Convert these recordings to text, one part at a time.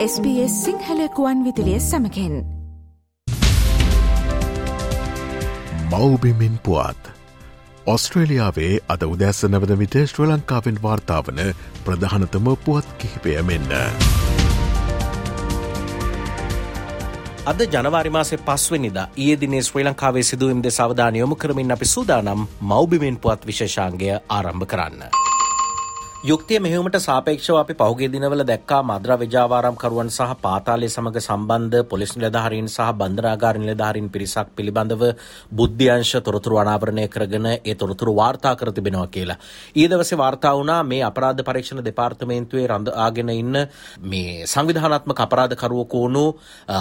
SBS සිංහලකුවන් විදිලිය සමකෙන් මවබිමින් පුවත් ඔස්ට්‍රේලියාවේ අද උදැස්ස නවද විට ශ්‍ර ලංකාවෙන් වාර්තාාවන ප්‍රධානතම පුවත් කිහිපය මෙන්න. අද ජනවාරිමාසේ පස්වනිද ඒ දිනේ ශ්‍රී ලංකාවේ සිදුවම්ද සවධානයොමු කරමින් අපි සූදානම් මෞබිමෙන් පුවත් විශේෂාන්ගය ආරම්භ කරන්න. යුක්තිය මෙහමට සාපේක්ෂව අපි පහුගේ දිනවල දැක්කා මද්‍ර විජාවාරම්කරුවන් සහ පාතාලය සමඟ සම්බන්ධ පොලිස් නිලධහරින් සහ බන්ධනාගාර නිලධාරින් පිරිසක් පිළිබඳව බුද්ධ්‍යංශ තොරතුරු අනාවරණය කරගෙන ඒ තොරතුරු වාර්තා කර තිබෙනවා කියලා. ඊදවස වාර්තා වුණා මේ අපරාධ පරීක්ෂණ දෙපාර්තමේන්තුවේ රඳආගෙන ඉන්න මේ සංවිධානත්ම අපරාධකරුවක වුණු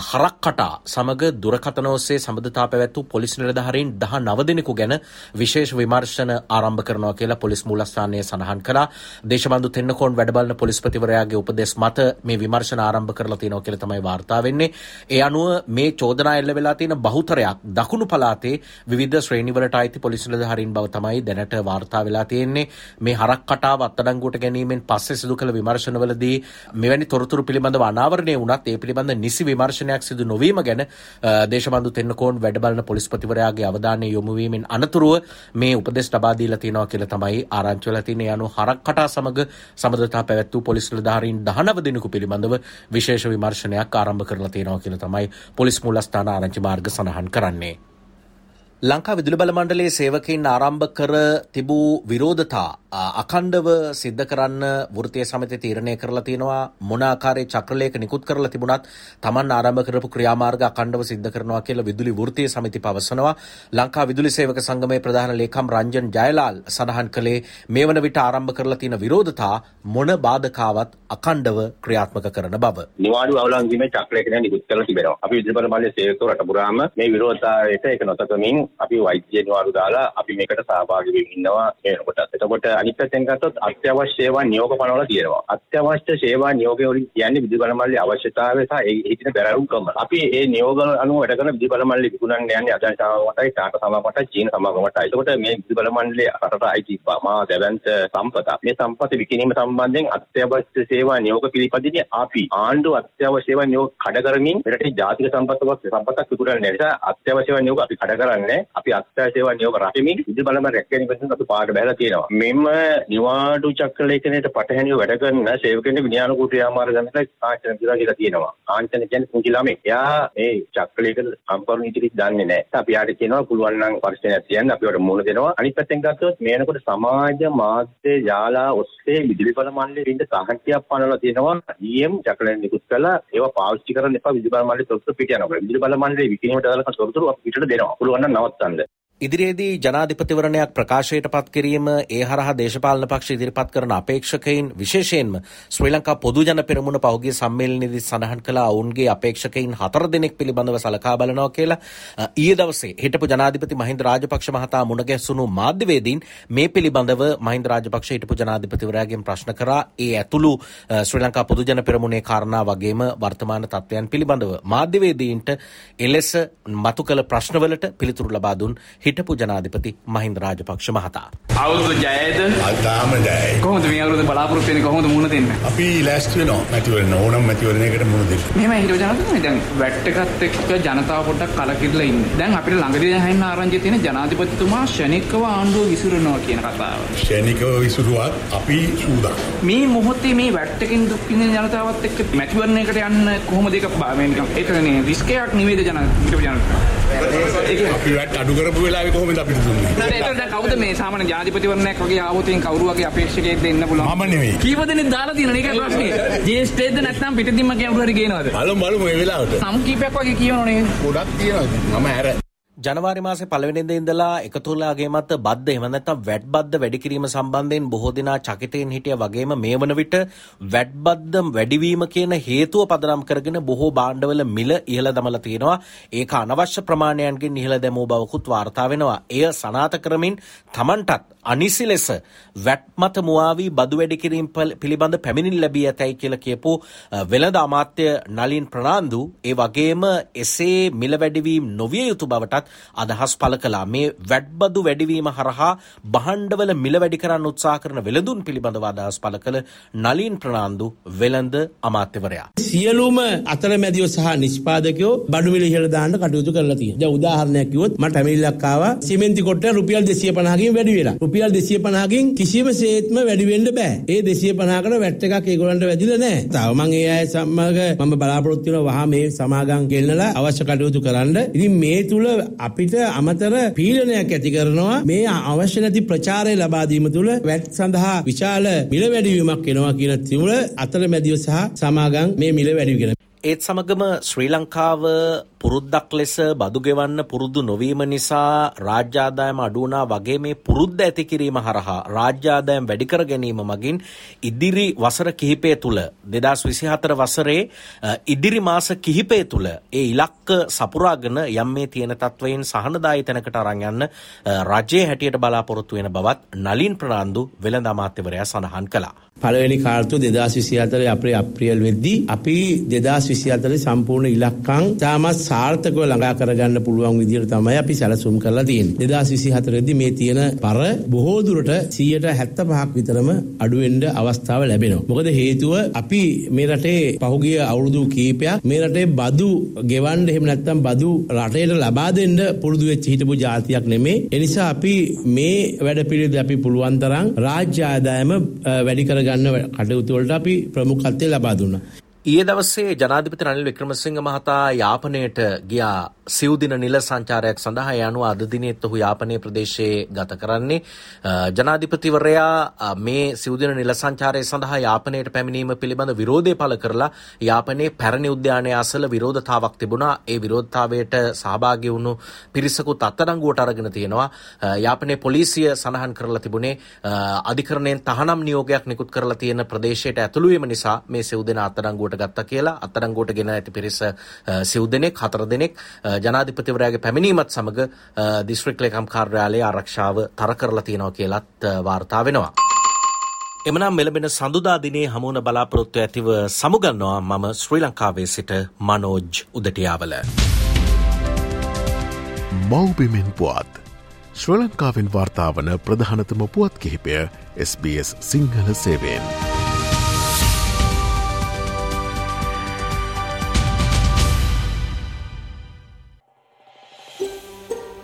හරක් කටා සමඟ දුරකතනෝස්සේ සබඳතා පැවැත්තු පොලිස් නිලධහරින් දහ නවදෙනෙකු ගැන විශේෂ විමර්ශන ආරම්භ කරනවා කියලා පොලිස් මූලස්ථානය සඳහන් කලා දේශබන්දු තෙන්නකෝන් වැඩබලන පොලිස්පතිවරයාගේ උපදෙස් මත මේ විමර්ශන ආරම්භ කරලා තියෙනවා කියලා තමයි වාර්තා වෙන්නේ. ඒ අනුව මේ චෝදනා එල්ල වෙලා තියෙන බහුතරයක් දකුණු පළාතේ විවිධ ශ්‍රේණිවලට අයිති පොලිස් නිලධාරීන් බව තමයි දැනට වාර්තා වෙලා තියෙන්නේ. මේ හරක් කටාව අත්අඩංගුවට ගැනීමෙන් පස්සේ සිදු කළ විමර්ශනවලදී මෙවැනි තොරතුරු පිළිබඳව අනාවරණය වුණත් ඒ පිළිබඳ නිසි විමර්ශනයක් සිදු නොවීම ගැන දේශබන්දු තෙන්නකෝන් වැඩබලන පොලිස්පතිවරයාගේ අවධානය යොමුවීමෙන් අනතුරුව මේ උපදෙස් ලබා දීලා තියෙනවා කියලා තමයි ආරංචි වෙලා තියෙන්නේ. යනු හරක් කටා සමග සමඳතා පැවැත් වූ පොලිස් නිලධාරීන් දහනව දෙනෙකු පිළිබඳව විශේෂ විමර්ශනයක් ආරම්භ කරලා තියෙනවා කියලා තමයි පොලිස් මූලස්ථාන ආරංචි මාර්ග සඳහන් කරන්නේ. ලංකා විදුලි බල මණ්ඩලයේ සේවකයින් ආරම්භ කර තිබූ විරෝධතා අකණ්ඩව සිද්ධ කරන්න වෘතිය සමති තීරණය කරලා තියෙනවා මොන ආකාරයේ චක්‍රලයක නිකුත් කරලා තිබුණත් Taman ආරම්භ කරපු ක්‍රියාමාර්ග අකණ්ඩව සිද්ධ කරනවා කියලා විදුලි වෘතිය සමිති පවසනවා ලංකා විදුලි සේවක සංගමේ ප්‍රධාන ලේකම් රංජන් ජයලාල් සඳහන් කළේ මේ වන විට ආරම්භ කරලා තියෙන විරෝධතා මොන බාධකාවත් අකණ්ඩව ක්‍රියාත්මක කරන බව. නිවාඩු අවලංගුවීමේ චක්‍රයක නිකුත් කරලා තිබෙනවා. අපි විදුලි බල මණ්ඩලයේ සේවකව රට පුරාම මේ විරෝධතාවයට ඒක නොතකමින් අපි වෛද්‍ය නිවාඩු දාලා අපි මේකට සහභාගී වෙමින් ඉන්නවා එනකොට. එතකොට අනිත් පැත්තෙන් ගත්තොත් අත්‍යවශ්‍ය සේවා නියෝග පනවලා තියෙනවා. අත්‍යවශ්‍ය සේවා නියෝගය වලින් කියන්නේ විදුලි බල මණ්ඩලයේ අවශ්‍යතාවය සහ ඒ හිතින බැලුම්කම. අපි ඒ නියෝග අනුව වැඩ කරන විදුලි බල මණ්ඩලය විකුණන්න යන්නේ අදාළ සමාගමටයි ටාක සමාගමටයි චීන සමාගමටයි. එතකොට මේ විදුලි බල මණ්ඩලයේ රටට අයිති මා දැවැන්ත සම්පත. මේ සම්පත විකිණීම සම්බන්ධයෙන් අත්‍යවශ්‍ය සේවා නියෝග පිළිපදින්නේ අපි ආණ්ඩුව අත්‍යවශ්‍ය සේවා නියෝග කඩ කරමින් රටේ ජාතික සම්පතක් සම්පතක් විකුණන්නේ නිසා අත්‍යවශ්‍ය සේවා නියෝග අපි කඩ කරන්නේ අපි අත්‍යවශ්‍ය සේවා නියෝග රැකෙමින් විදුලි බලම රැකගෙන ඉන්න අපි පාඩ බහැලා තියෙනවා. මෙන්න නිවාඩු චක්‍ර ලේඛනයට පටහැනිව වැඩ කරන සේවකයන්ගේ විනයානුකූල ක්‍රියාමාර්ග ගන්නට ආචරණ කියලා කියලා තියෙනවා. ආචරණ කියන්නේ පුංචි ළමෙක්. එයා මේ චක්‍ර ලේඛන සම්පූර්ණ නීති දන්නේ නැහැ. අපි යාට කියනවා පුළුවන් නම් පරිශ්‍රණයක් තියන්න අපි වල මුණ දෙනවා. අනිත් පැත්තෙන් ගත්තොත් මේනකොට සමාජ මාධ්‍ය යාලා ඔස්සේ විදුලි බල මණ්ඩලයේ ඉන්න සාහිත්‍යයක් පනවලා තියෙනවා. ඊಎಂ චක්‍රලෙන් නිකුත් කළා ඒවා පාවිච්චි කරන්න එපා විදුලි බල මණ්ඩලයේ තොරතුරු පිට යනවා. විදුලි බල මණ්ඩලයේ විකිණීමට දාලා තොරතුරු අපි පිටට දෙනවා. පුළුවන් නම් మొత్తం ඉදිරියේදී ජනාධිපතිවරණයක් ප්‍රකාශයට පත් කිරීම ඒ හරහා දේශපාලන පක්ෂ ඉදිරිපත් කරන අපේක්ෂකයින් විශේෂයෙන්ම ශ්‍රී ලංකා පොදු ජන පෙරමුණ පහුගිය සම්මේලනයේදී සඳහන් කළ ඔවුන්ගේ අපේක්ෂකයින් හතර දෙනෙක් පිළිබඳව සලකා බලනවා කියලා. ඊයේ දවසේ හිටපු ජනාධිපති මහින්ද රාජපක්ෂ මහතා මුණ ගැසුණු මාධ්‍යවේදීන් මේ පිළිබඳව මහින්ද රාජපක්ෂ හිටපු ජනාධිපතිවරයාගෙන් ප්‍රශ්න කරා. ඒ ඇතුළු ශ්‍රී ලංකා පොදු ජන පෙරමුණේ කාරණා වගේම වර්තමාන තත්ත්වයන් පිළිබඳව මාධ්‍යවේදීන්ට එලෙස මතු කළ ප්‍රශ්නවලට පිළිතුරු ලබා දුන් හිටපු ජනාධිපති මහින්ද රාජපක්ෂ මහතා. අවුරුදු ජයද අල්තාම ජයයි. කොහොමද මේ අවුරුද්ද බලාපොරොත්තු වෙන්නේ කොහොමද මුණ දෙන්නේ? අපි ලෑස්ති වෙනවා මැතිවරණ ඕනම් මැතිවරණයකට මුණ දෙන්න. මෙහෙම හිටව ජනතාවනේ දැන් වැට් එකත් එක්ක ජනතාව පොඩ්ඩක් කලකිරලා ඉන්නේ. දැන් අපිට ළඟදී දැන් ආරංචි තියෙන ජනාධිපතිතුමා ෂණිකව ආණ්ඩුව විසිරනවා කියන කතාව. ෂණිකව විසිරුවත් අපි සූදානම්. මේ මොහොතේ මේ වැට් එකෙන් දුක් විඳින ජනතාවත් එක්ක මැතිවරණයකට යන්න කොහොමද ඒක මේ නිකන් ඒකනේ රිස්ක් එකක් නෙවෙයිද ජන හිටව ජනතාව. අපි වැට් අඩු කරපු වෙලාවේ කොහොමද අපිට දුන්නේ? ඒතර දැන් කවුද මේ සාමාන්‍ය ජනාධිපතිවරණයක් වගේ ආවොත් එන් කවුරු වගේ අපේක්ෂකයෙක් දෙන්න පුළුවන්? මම නෙවෙයි. කීප දෙනෙක් දාලා තියෙනවනේ ඒකයි ප්‍රශ්නේ. ජේෂ්ඨයේද නැත්නම් පිටින්ම කවුරු හරි ගේනවද? බලමු බලමු මේ වෙලාවට. නම් කීපයක් වගේ කියනවනේ. ගොඩක් තියෙනවා. මම ඇර ජනවාරි මාසේ පළවෙනිද ඉඳලා එකතුලාගේ මත බද්ද එහෙම නැත්නම් වැට් බද්ද වැඩි කිරීම සම්බන්ධයෙන් බොහෝ දෙනා චකිතයෙන් හිටිය වගේම මේ වන විට වැට් බද්ද වැඩිවීම කියන හේතුව පදනම් කරගෙන බොහෝ භාණ්ඩවල මිල ඉහළ දමලා තියෙනවා. ඒක අනවශ්‍ය ප්‍රමාණයන්ගෙන් ඉහළ දැමූ බවකුත් වාර්තා වෙනවා. එය සනාත කරමින් Tamanටත් අනිසි ලෙස වැට් මත මුවාවී බදු වැඩි කිරීම පිළිබඳ පැමිණිලි ලැබී ඇතැයි කියලා කියපු වෙළඳ අමාත්‍ය නලින් ප්‍රනාන්දු ඒ වගේම එසේ මිල වැඩිවීම නොවිය යුතු බවටත් අදහස් පළ කලා මේ වැඩ්බදු වැඩිවීම හරහා බහන්්ඩවල මිල වැඩි කරන්න උත්සා කරන වෙළඳුන් පිළිබඳව අදහස් පළ කළ නලින් ප්‍රනාාන්දු වෙළඳ අමාත්‍යවරයා. සියලුම අතරමැදිව සහ නිෂ්පාදකයෝ බඩුමිල ඉහළ දාන්න කටයුතු කරලා තියෙනවා. දැන් උදාහරණයක් කිව්වොත් මට ඇමිල්ලක් ආවා සිමෙන්ති කොට්ටය රුපියල් 250කින් වැඩි වෙලා. රුපියල් 250කින් කිසිම සේත්ම වැඩි වෙන්න බෑ. ඒ 250කට වැට් එකක් ඒගොල්ලන්ට වැදිලා නැහැ. තව මම ඒ අය සමග මම බලාපොරොත්තු වෙනවා වහා මේ සමාගම් ගෙන්නලා අවශ්‍ය කටයුතු කරන්න. ඉතින් මේ තුල අපිට අමතර පීඩනයක් ඇති කරනවා. මේ අවශ්‍ය නැති ප්‍රචාරය ලබා දීම තුල වැට් සඳහා විශාල මිල වැඩිවීමක් වෙනවා කියන තිමුල අතරමැදිව සහ සමාගම් මේ මිල වැඩිවීම ඒත් සමගම ශ්‍රී ලංකාව පුරුද්දක් ලෙස බදු ගෙවන්න පුරුදු නොවීම නිසා රාජ්‍යාදායම අඩුවනා වගේ මේ පුරුද්ද ඇති කිරීම හරහා රාජ්‍යාදායම් වැඩිකර ගැනීම මගින් ඉදිරි වසර කිහිපය තුළ දෙදස් විසිහතර වසරේ ඉදිරි මාස කිහිපය තුළ ඒ ඉලක්ක සපුරාගෙන යම් මේ තියෙන තත්වයෙන් සහනදායි තැනකට අරංයන්න රජයේ හැටියට බලාපොරොත්තු වෙන බවත් නලින් ප්‍රනාන්දු වෙළඳ අමාත්‍යවරයා සඳහන් කළා. පළවෙනි කාර්තු දෙදස් විසි අතර අපේ අප්‍රියල් වෙද්දී අපි දෙදස් විසි අතර සම්පූර්ණ ඉලක්කං තාමත් සාර්ථකව ළඟා කරගන්න පුළුවන් විදිහට තමයි අපි සැලසුම් කරලා තියෙන්නේ. 2024 දී මේ තියෙන පර බොහෝ දුරට 175ක් විතරම අඩු වෙන්න අවස්ථාව ලැබෙනවා. මොකද හේතුව අපි මේ රටේ පහුගිය අවුරුදු කීපයක් මේ රටේ බදු ගෙවන්න එහෙම නැත්නම් බදු රටේට ලබා දෙන්න පුරුදු වෙච්ච හිටපු ජාතියක් නෙමේ. ඒ නිසා අපි මේ වැඩපිළිවෙල අපි පුළුවන් තරම් රාජ්‍ය ආදායම වැඩි කරගන්න කටයුතු වලට අපි ප්‍රමුඛත්වය ලබා දුන්නා. ඊයේ දවසේ ජනාධිපති රනිල් වික්‍රමසිංහ මහතා යාපනයට ගියා. සිව්දින නිල සංචාරයක් සඳහා යනුව අද දිනෙත් ඔහු යාපනයේ ප්‍රදේශයේ ගත කරන්නේ. ජනාධිපතිවරයා මේ සිව්දින නිල සංචාරය සඳහා යාපනයට පැමිණීම පිළිබඳ විරෝධය පළ කරලා යාපනයේ පැරණි උද්‍යානය අසල විරෝධතාවක් තිබුණා. ඒ විරෝධතාවයට සහභාගී වුණු පිරිසකුත් අත්අඩංගුවට අරගෙන තියෙනවා. යාපනයේ පොලිසිය සඳහන් කරලා තිබුණේ අධිකරණයෙන් තහනම් නියෝගයක් නිකුත් කරලා තියෙන ප්‍රදේශයට ඇතුළු වීම නිසා මේ සිව්දින අත්අඩංගුවට ගත්තා කියලා අත්අඩංගුවට ගෙන ඇති පිරිස සිව් දෙනෙක් හතර දෙනෙක් ජනාධිපතිවරයාගේ පැමිණීමත් සමග දිස්ත්‍රික් ලේකම් කාර්යාලයේ ආරක්ෂාව තර කරලා තියෙනවා කියලත් වාර්තා වෙනවා. එමනම් මෙලබෙන සඳුදා දිනේ හමුවන බලාපොරොත්තු ඇතිව සමුගන්නවා මම ශ්‍රී ලංකාවේ සිට මනෝජ් උදටියාවල. මව්බිමෙන් පුවත් ශ්‍ර ලංකාවෙන් වාර්තාාවන ප්‍රධානතම පුවත් කිහිපය SBS සිංහල සේවෙන්.